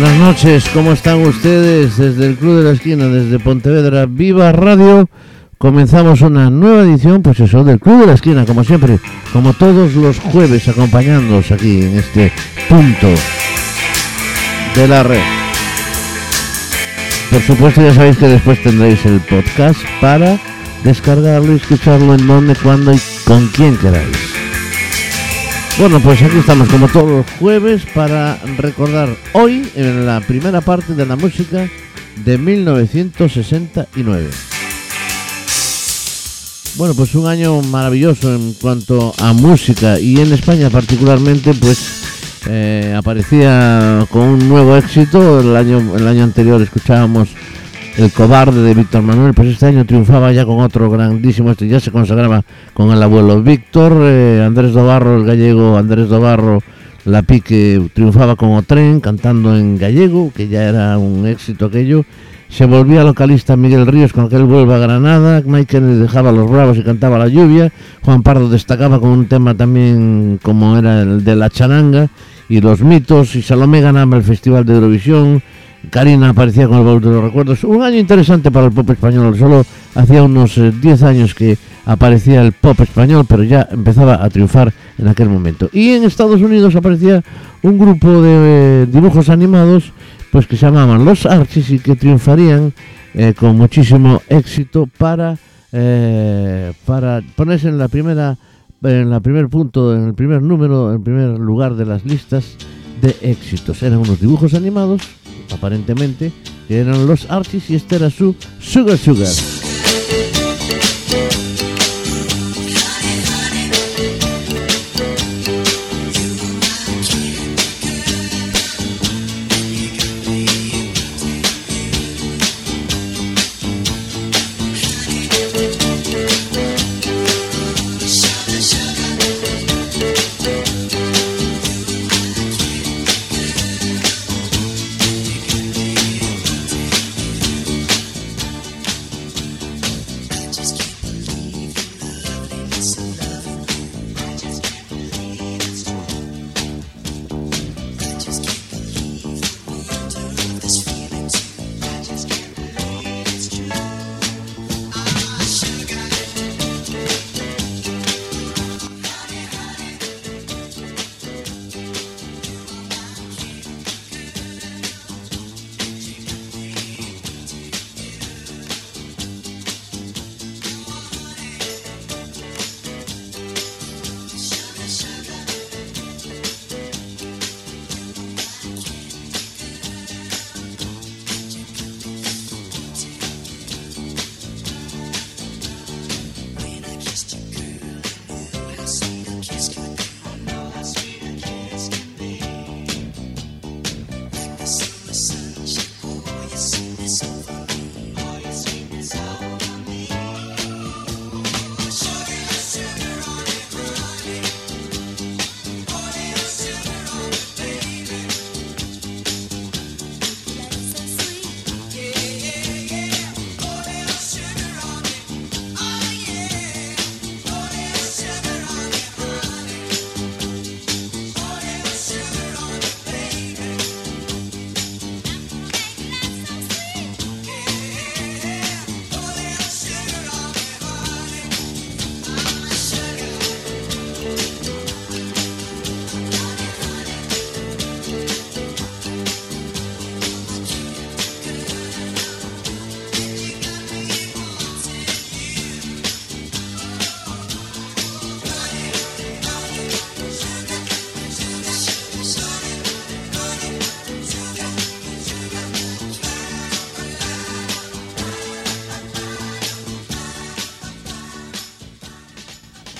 Buenas noches, ¿cómo están ustedes? Desde el Club de la Esquina, desde Pontevedra Viva Radio, comenzamos una nueva edición, pues eso, del Club de la Esquina, como siempre, como todos los jueves, acompañándonos aquí en este punto de la red. Por supuesto, ya sabéis que después tendréis el podcast para descargarlo y escucharlo en donde, cuando y con quien queráis. Bueno, pues aquí estamos como todos los jueves para recordar hoy en la primera parte de la música de 1969. Bueno, pues un año maravilloso en cuanto a música y en España particularmente, pues eh, aparecía con un nuevo éxito. El año, el año anterior escuchábamos El cobarde de Víctor Manuel, pues este año triunfaba ya con otro grandísimo, este ya se consagraba con el abuelo Víctor, eh, Andrés Dobarro, el gallego Andrés Dobarro, la pique triunfaba con Otren cantando en gallego, que ya era un éxito aquello. Se volvía localista Miguel Ríos con aquel vuelve a Granada, Kennedy dejaba los bravos y cantaba la lluvia, Juan Pardo destacaba con un tema también como era el de la charanga y los mitos, y Salomé ganaba el Festival de Eurovisión, Karina aparecía con el baúl de los recuerdos. Un año interesante para el pop español. Solo hacía unos 10 años que aparecía el pop español, pero ya empezaba a triunfar en aquel momento. Y en Estados Unidos aparecía un grupo de eh, dibujos animados pues que se llamaban Los Archies y que triunfarían eh, con muchísimo éxito para, eh, para ponerse en la primera en la primer punto, en el primer número, en el primer lugar de las listas de éxitos. Eran unos dibujos animados aparentemente, eran los Archies y este era su Sugar Sugar.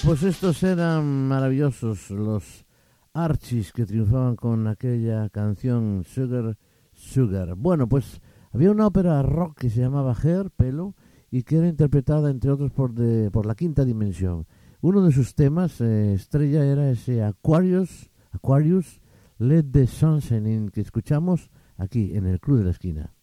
Pues estos eran maravillosos, los Archies que triunfaban con aquella canción Sugar Sugar. Bueno, pues había una ópera rock que se llamaba Hair, Pelo, y que era interpretada entre otros por, de, por la quinta dimensión. Uno de sus temas eh, estrella era ese Aquarius, Aquarius Let the Sunshine In que escuchamos aquí en el Club de la Esquina.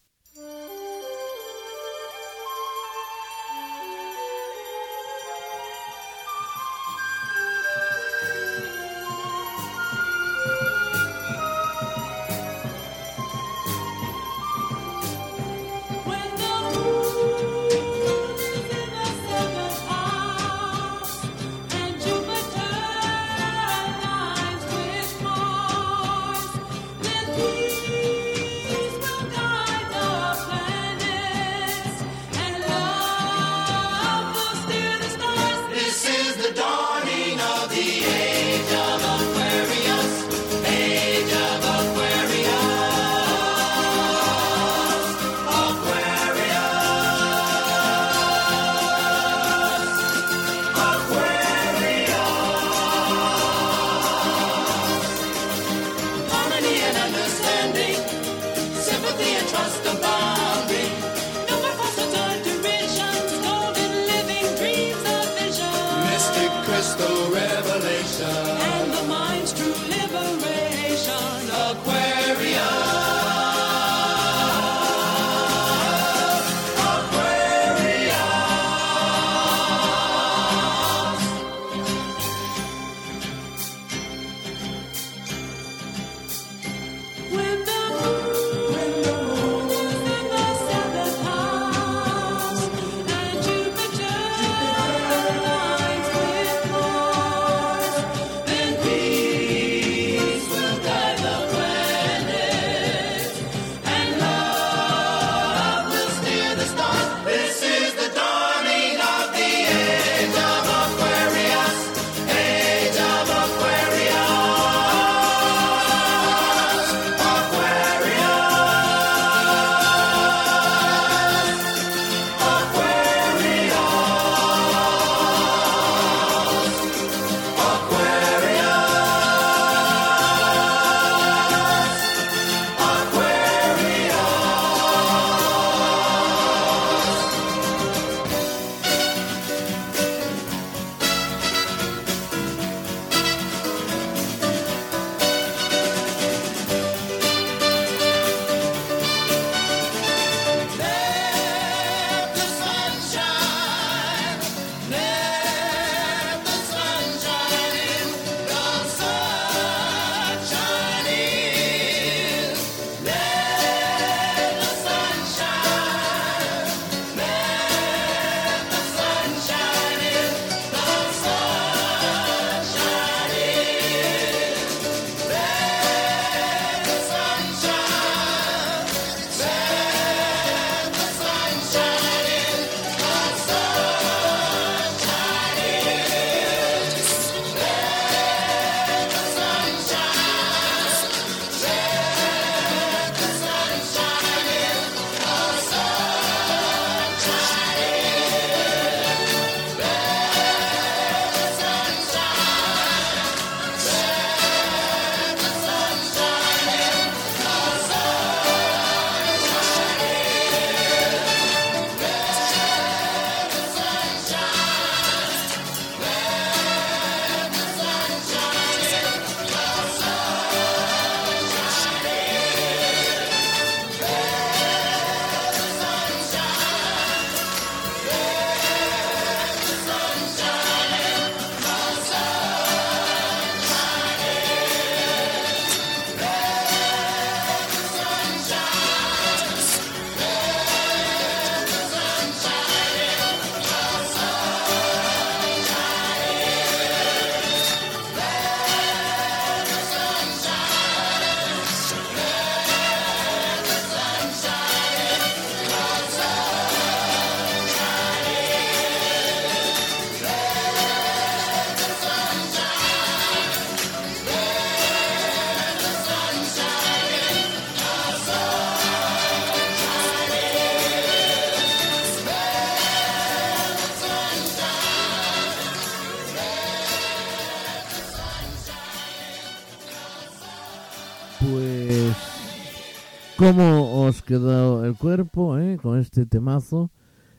Cómo os quedó el cuerpo eh, con este temazo.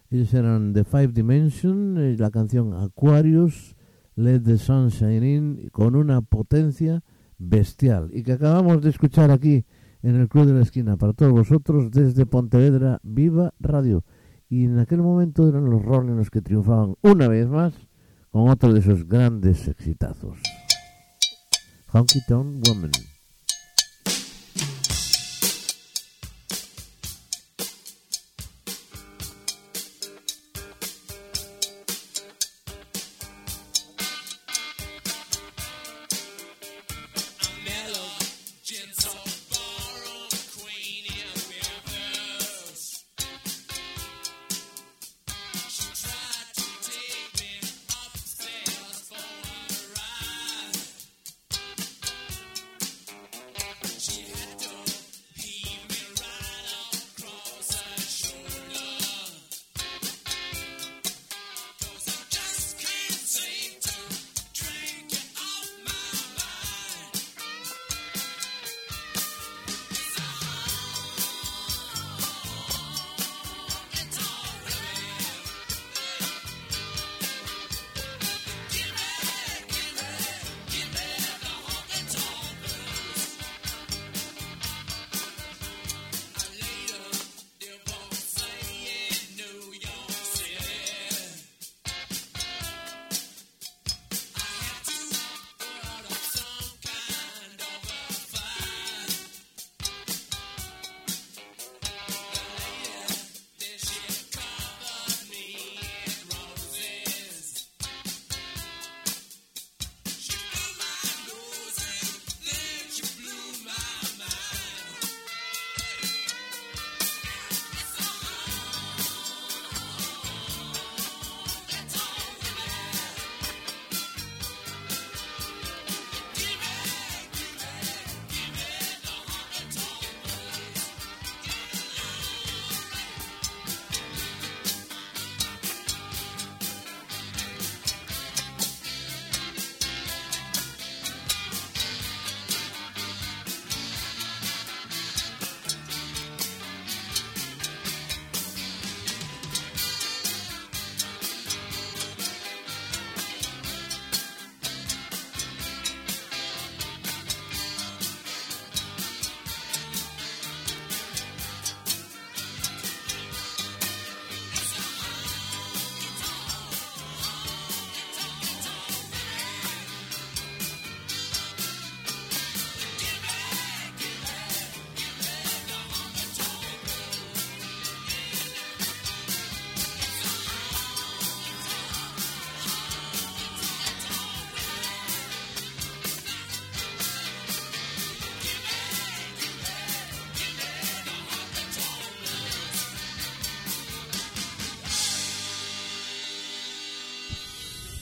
Ellos eran The Five Dimension, eh, la canción Aquarius, Let the Sun Shine In, con una potencia bestial. Y que acabamos de escuchar aquí en el Club de la Esquina para todos vosotros desde Pontevedra Viva Radio. Y en aquel momento eran los Rolling los que triunfaban una vez más con otro de esos grandes exitazos. Honky Tonk Woman.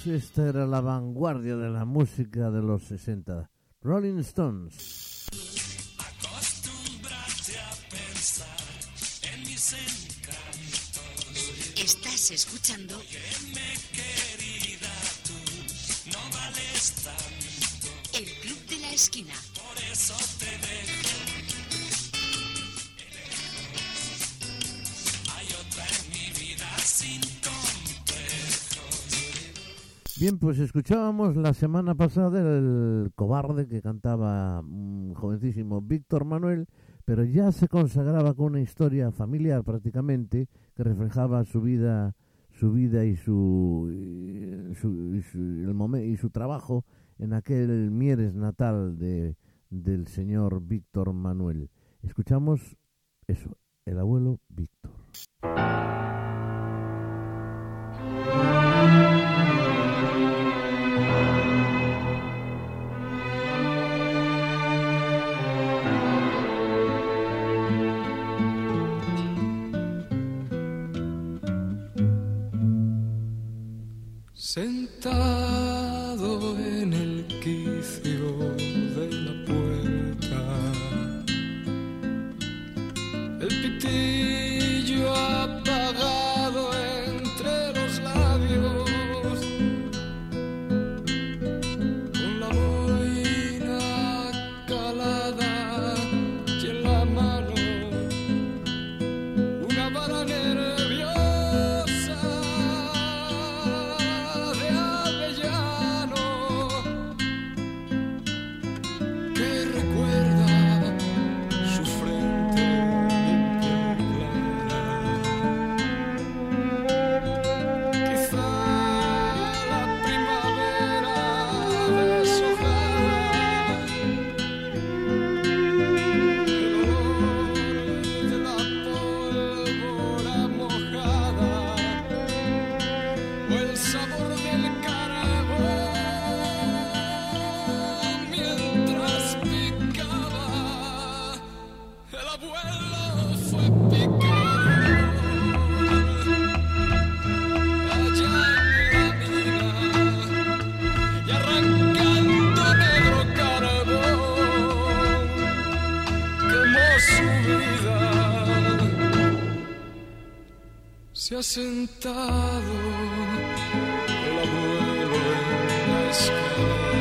Esta era la vanguardia de la música de los 60. Rolling Stones. Pues escuchábamos la semana pasada el cobarde que cantaba un jovencísimo Víctor Manuel, pero ya se consagraba con una historia familiar prácticamente que reflejaba su vida, su vida y su, su, y su trabajo en aquel Mieres natal de, del señor Víctor Manuel. Escuchamos eso, el abuelo Víctor. Sentado Se ha sentado el abuelo en la escalera.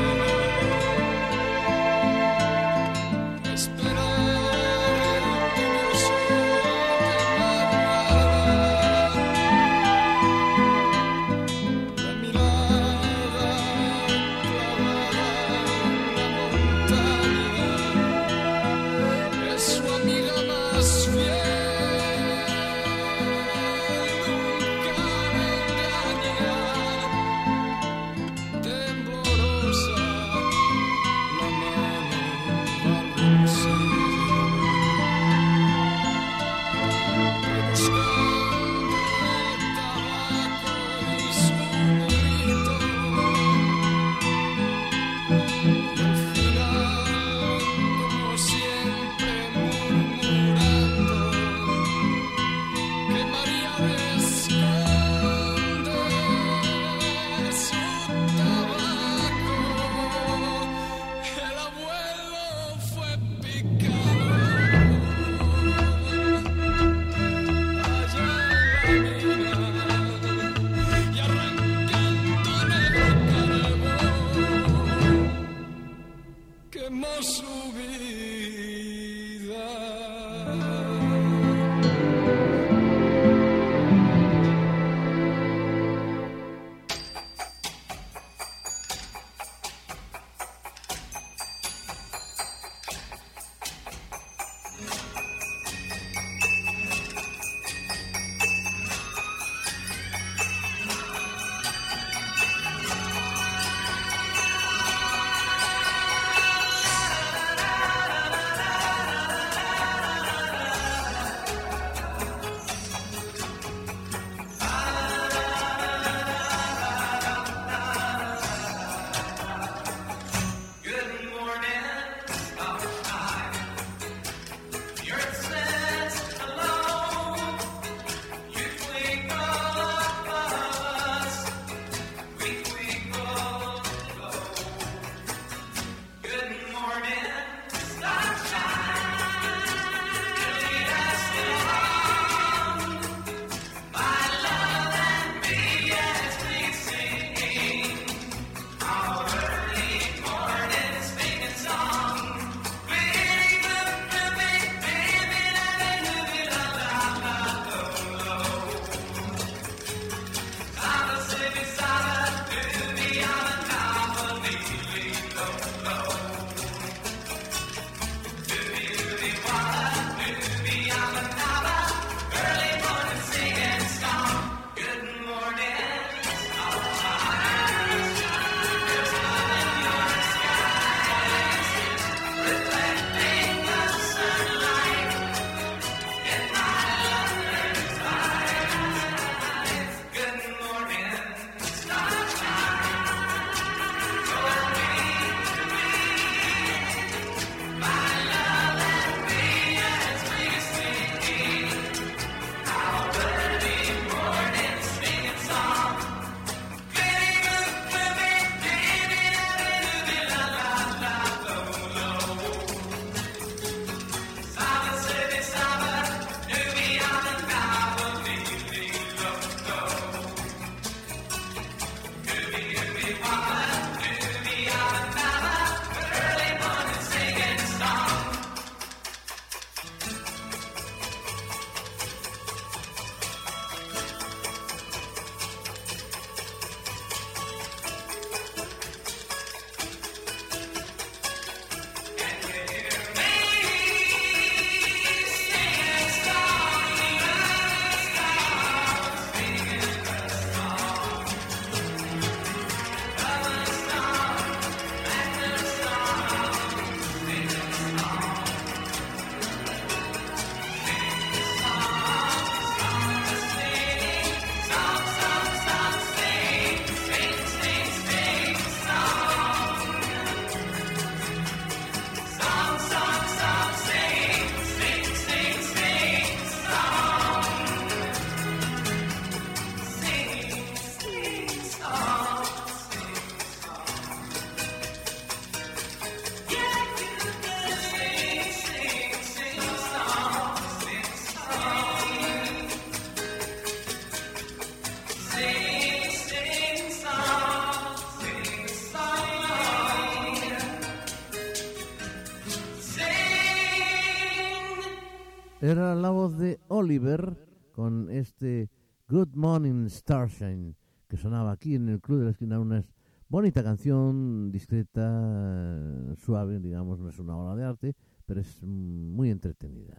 Con este Good Morning Starshine que sonaba aquí en el Club de la Esquina, una bonita canción, discreta, suave, digamos, no es una obra de arte, pero es muy entretenida.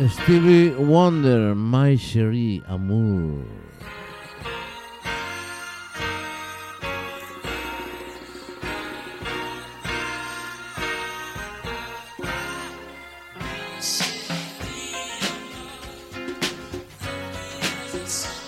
Stevie Wonder, My Cherie Amour. Thanks.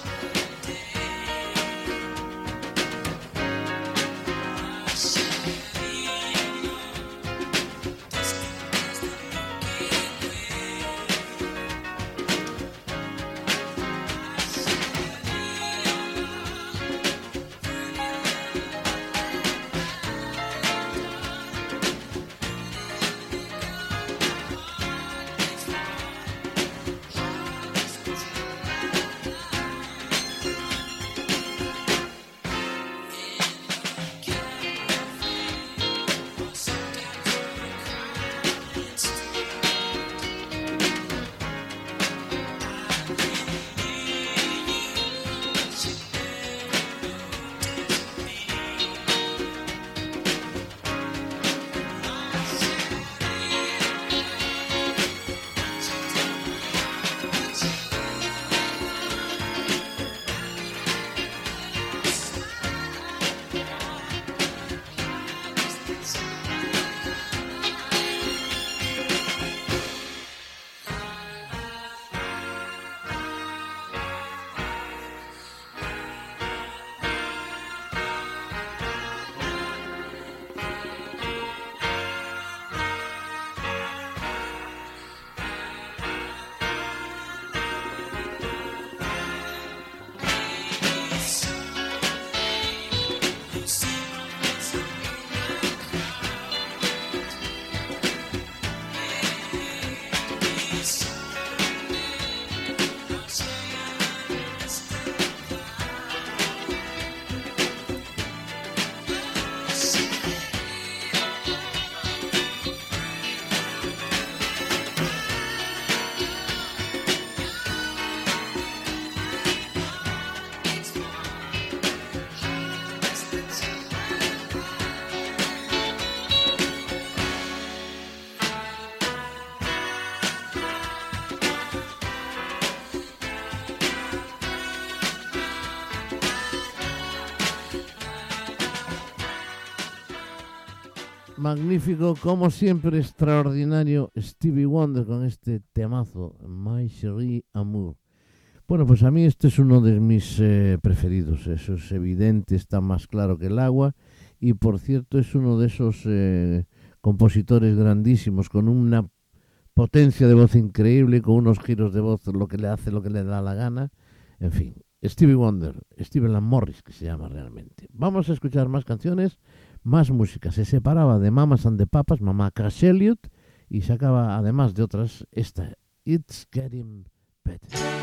Magnífico, como siempre, extraordinario Stevie Wonder con este temazo, My Cherie Amour. Bueno, pues a mí este es uno de mis eh, preferidos, eso es evidente, está más claro que el agua y por cierto es uno de esos eh, compositores grandísimos con una potencia de voz increíble, con unos giros de voz, lo que le hace, lo que le da la gana, en fin. Stevie Wonder, Steven Morris, que se llama realmente. Vamos a escuchar más canciones más música. Se separaba de Mamas and the Papas, Mamá Cash Elliot, y sacaba además de otras esta, It's Getting Better.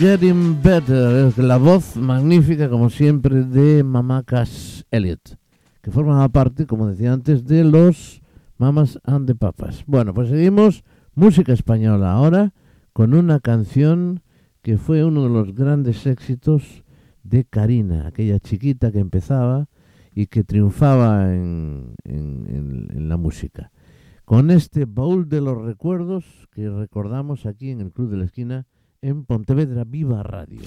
Getting Better, la voz magnífica, como siempre, de Mamá Elliot, que formaba parte, como decía antes, de los Mamas and the Papas. Bueno, pues seguimos música española ahora con una canción que fue uno de los grandes éxitos de Karina, aquella chiquita que empezaba y que triunfaba en- en la música. Con este baúl de los recuerdos que recordamos aquí en el Club de la Esquina en Pontevedra Viva Radio.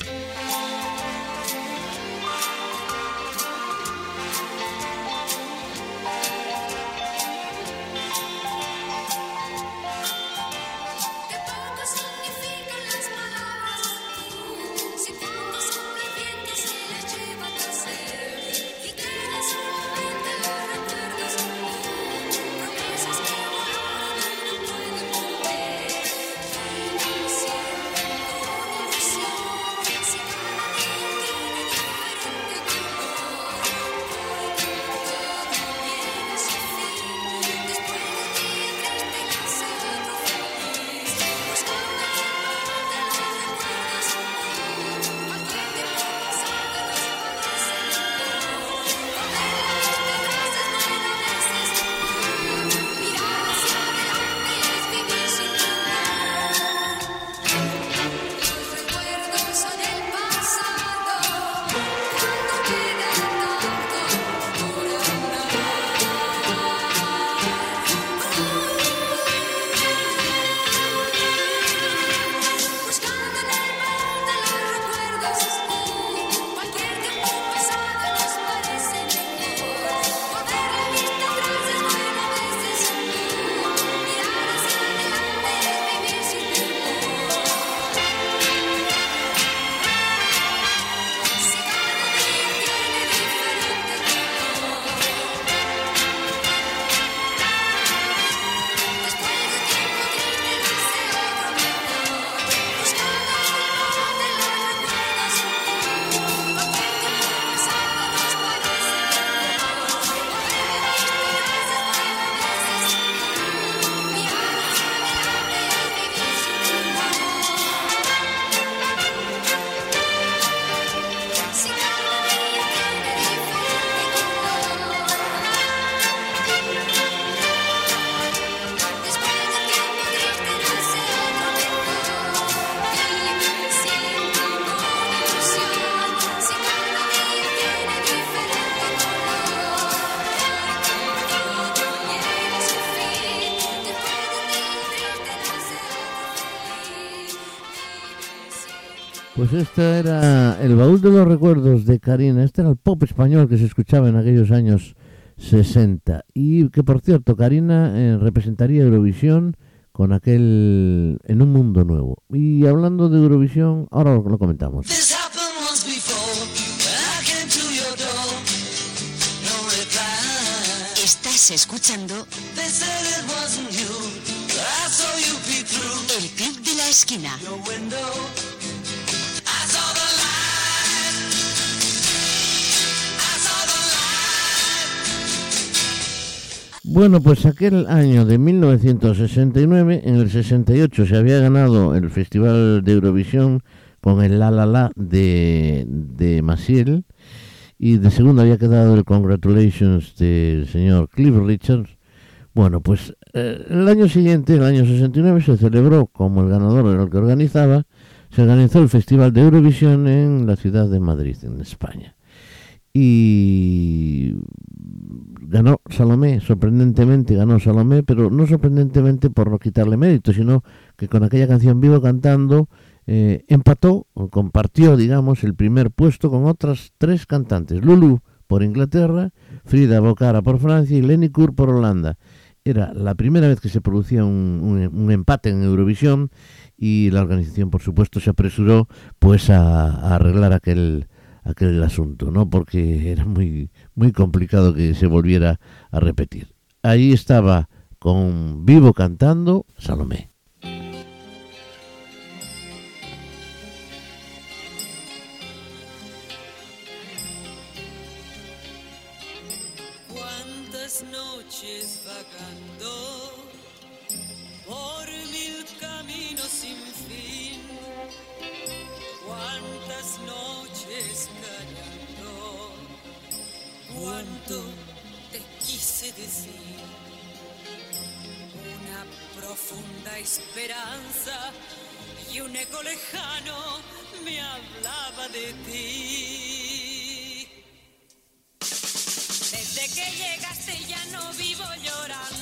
Este era el baúl de los recuerdos de Karina. Este era el pop español que se escuchaba en aquellos años 60. Y que, por cierto, Karina eh, representaría Eurovisión con aquel En un mundo nuevo. Y hablando de Eurovisión, ahora lo, lo comentamos. This happened once before. I came to your door. No reply. Estás escuchando They said it wasn't you. I saw you peek through El Club de la Esquina. Bueno, pues aquel año de 1969, en el 68 se había ganado el Festival de Eurovisión con el La La La de, de Maciel y de segundo había quedado el Congratulations del señor Cliff Richards. Bueno, pues eh, el año siguiente, el año 69, se celebró como el ganador era el que organizaba, se organizó el Festival de Eurovisión en la ciudad de Madrid, en España. Y ganó Salomé, sorprendentemente ganó Salomé, pero no sorprendentemente por no quitarle mérito, sino que con aquella canción Vivo cantando eh, empató, o compartió, digamos, el primer puesto con otras tres cantantes, Lulu por Inglaterra, Frida Bocara por Francia y Lenny Kur por Holanda. Era la primera vez que se producía un, empate en Eurovisión y la organización, por supuesto, se apresuró pues a arreglar aquel aquel asunto, ¿no? Porque era muy muy complicado que se volviera a repetir. Ahí estaba con Vivo cantando Salomé. y un eco lejano me hablaba de ti. Desde que llegaste ya no vivo llorando.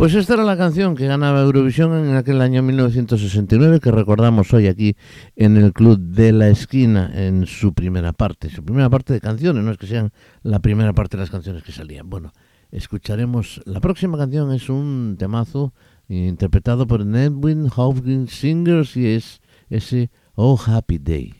Pues esta era la canción que ganaba Eurovisión en aquel año 1969 que recordamos hoy aquí en el Club de la Esquina en su primera parte, su primera parte de canciones, no es que sean la primera parte de las canciones que salían. Bueno, escucharemos, la próxima canción es un temazo interpretado por Nedwin Hopkins Singers y es ese Oh Happy Day.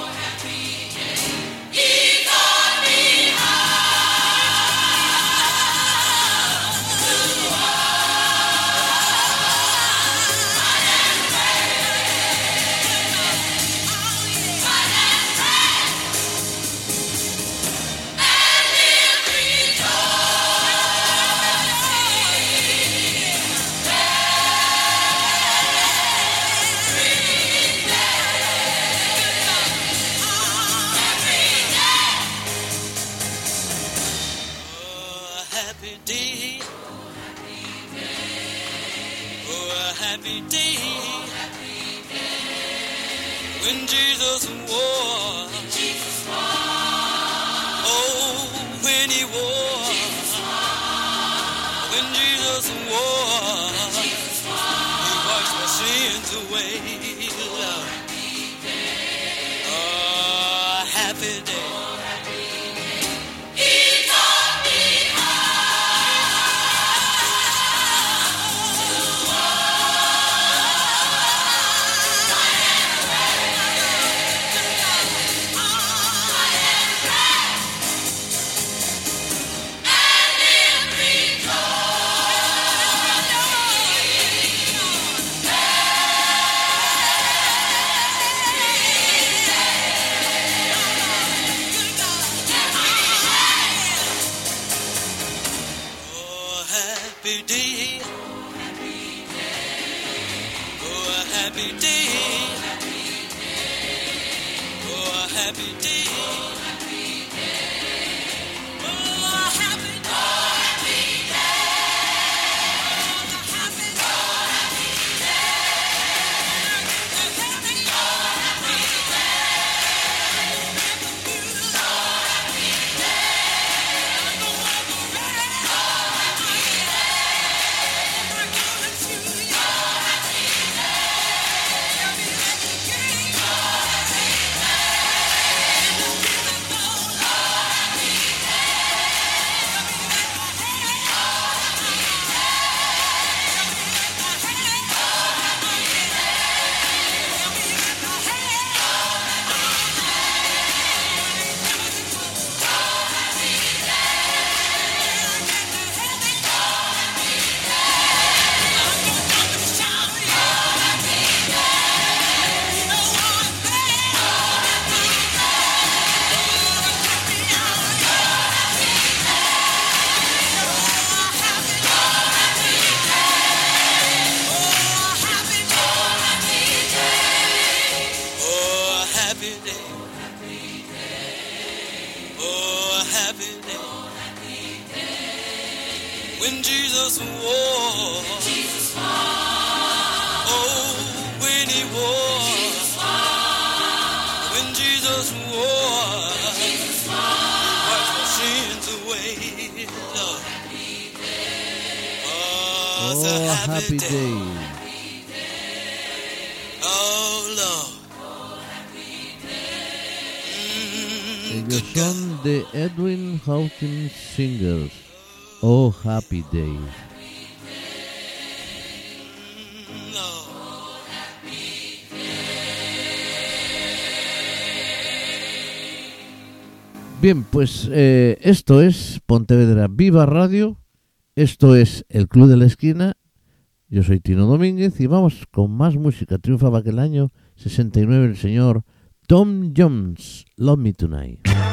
happy day. Oh, happy day. Oh, a happy day. Oh, happy day. Oh, a happy day. Son de Edwin Hawkins Singers. Oh, happy day. Bien, pues eh, esto es Pontevedra Viva Radio. Esto es el Club de la Esquina. Yo soy Tino Domínguez y vamos con más música. Triunfaba aquel año 69 el señor Tom Jones. Love Me Tonight.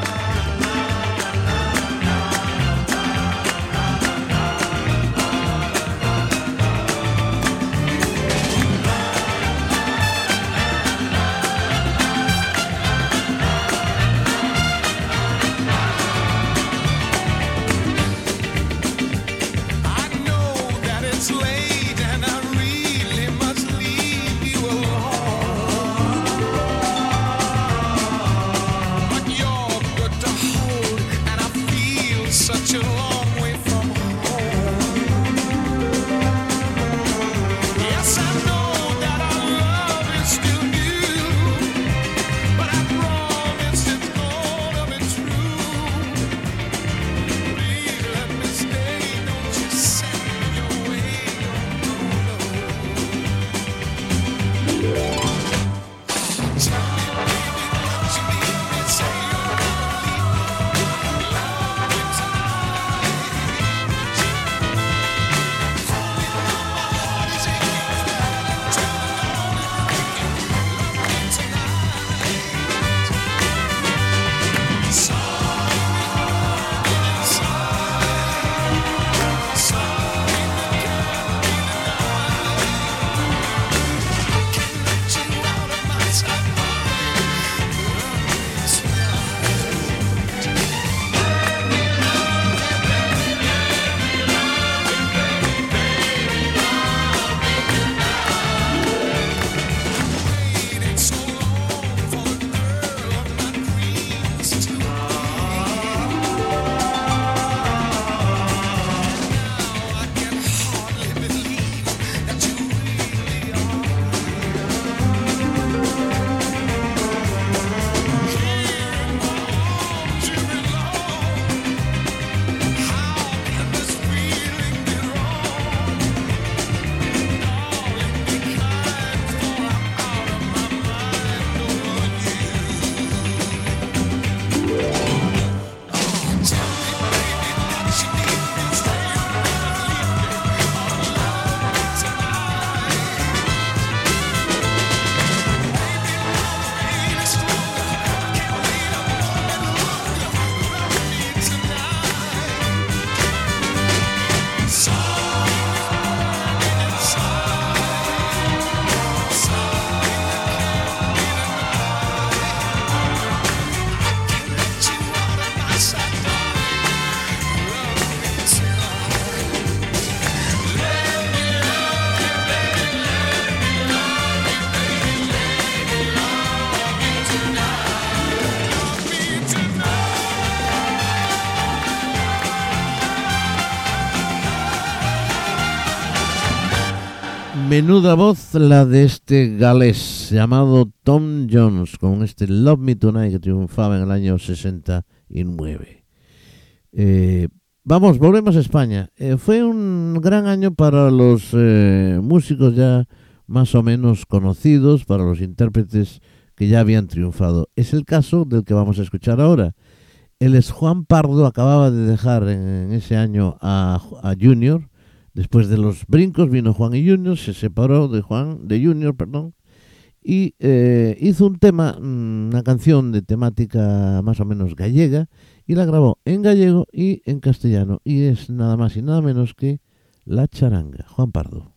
Menuda voz la de este galés llamado Tom Jones con este Love Me Tonight que triunfaba en el año 69. Eh, vamos, volvemos a España. Eh, fue un gran año para los eh, músicos ya más o menos conocidos, para los intérpretes que ya habían triunfado. Es el caso del que vamos a escuchar ahora. Él es Juan Pardo, acababa de dejar en, en ese año a, a Junior. Después de los brincos vino Juan y Junior, se separó de Juan, de Junior, perdón, y eh, hizo un tema, mm, una canción de temática más o menos gallega, y la grabó en gallego y en castellano, y es nada más y nada menos que La Charanga, Juan Pardo.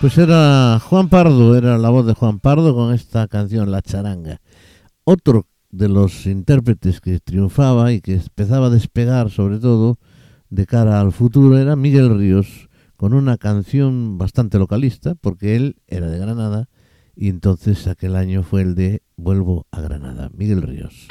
Pues era Juan Pardo, era la voz de Juan Pardo con esta canción, La Charanga. Otro de los intérpretes que triunfaba y que empezaba a despegar sobre todo de cara al futuro era Miguel Ríos, con una canción bastante localista, porque él era de Granada y entonces aquel año fue el de Vuelvo a Granada, Miguel Ríos.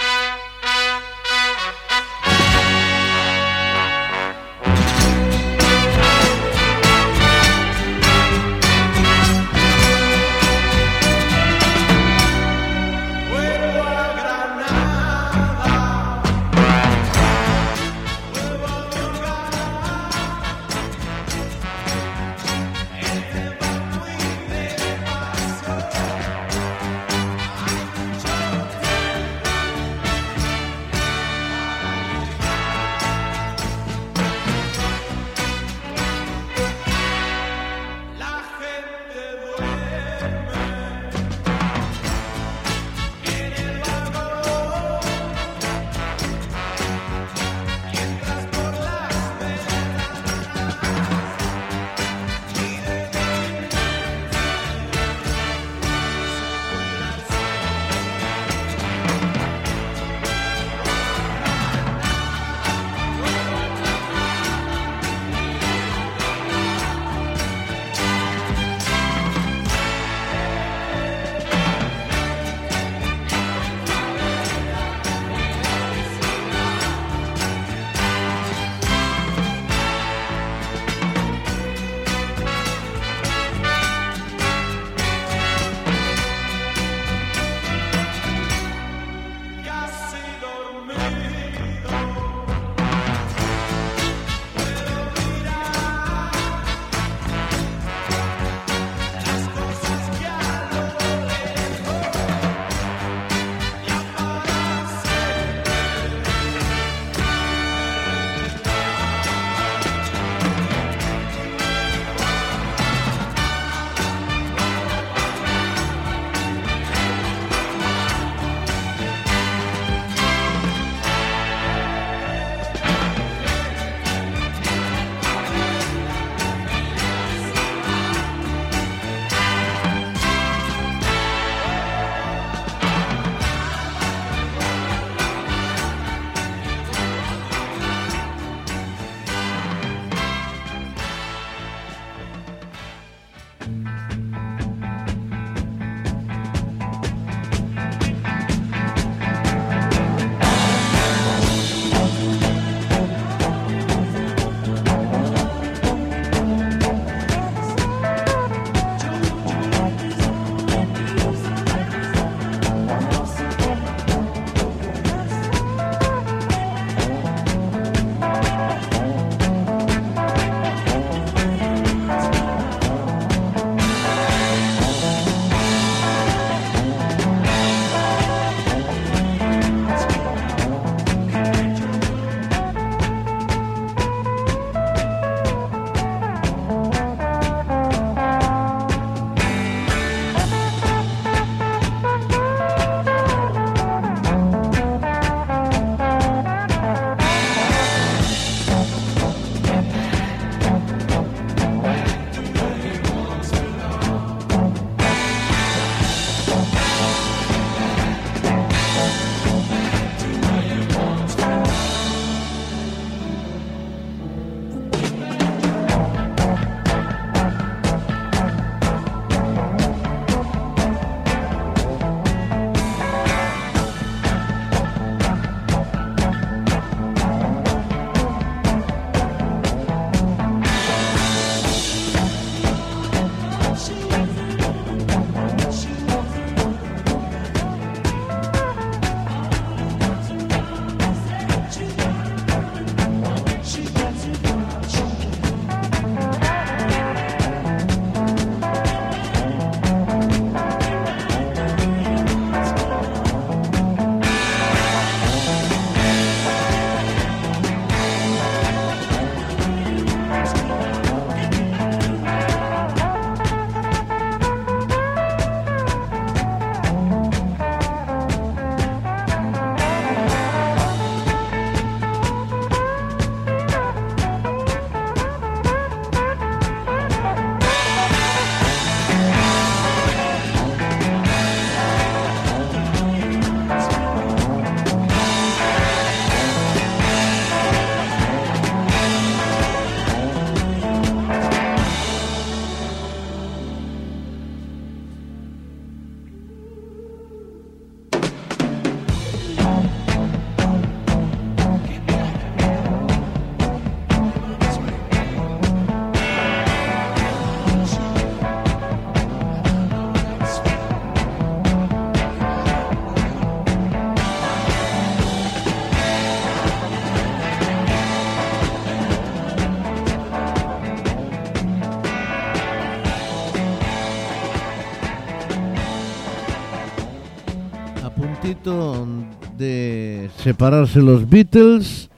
Separarse los Beatles,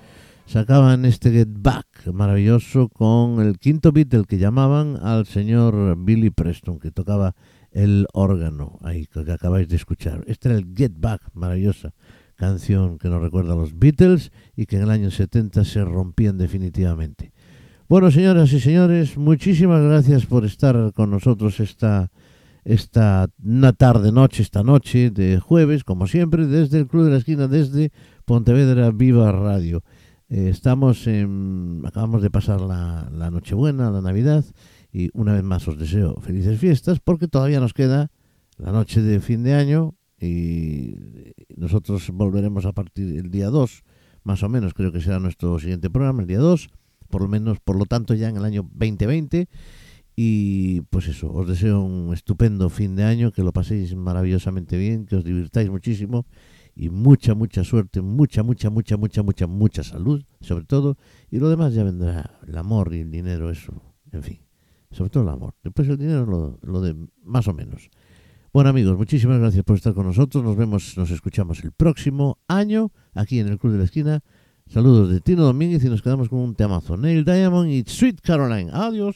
sacaban este Get Back maravilloso con el quinto Beatle que llamaban al señor Billy Preston, que tocaba el órgano ahí que acabáis de escuchar. Este era el Get Back, maravillosa canción que nos recuerda a los Beatles y que en el año 70 se rompían definitivamente. Bueno, señoras y señores, muchísimas gracias por estar con nosotros esta esta una tarde noche, esta noche de jueves, como siempre, desde el Club de la Esquina, desde Pontevedra Viva Radio. Eh, estamos en, acabamos de pasar la, la Nochebuena, la Navidad, y una vez más os deseo felices fiestas, porque todavía nos queda la noche de fin de año y nosotros volveremos a partir del día 2, más o menos, creo que será nuestro siguiente programa, el día 2, por lo menos, por lo tanto, ya en el año 2020. Y pues eso, os deseo un estupendo fin de año, que lo paséis maravillosamente bien, que os divirtáis muchísimo y mucha, mucha suerte, mucha, mucha, mucha, mucha, mucha, mucha salud, sobre todo. Y lo demás ya vendrá, el amor y el dinero, eso, en fin, sobre todo el amor. Después el dinero, lo, lo de más o menos. Bueno amigos, muchísimas gracias por estar con nosotros. Nos vemos, nos escuchamos el próximo año aquí en el Club de la Esquina. Saludos de Tino Domínguez y nos quedamos con un temazo. Neil Diamond y Sweet Caroline. Adiós.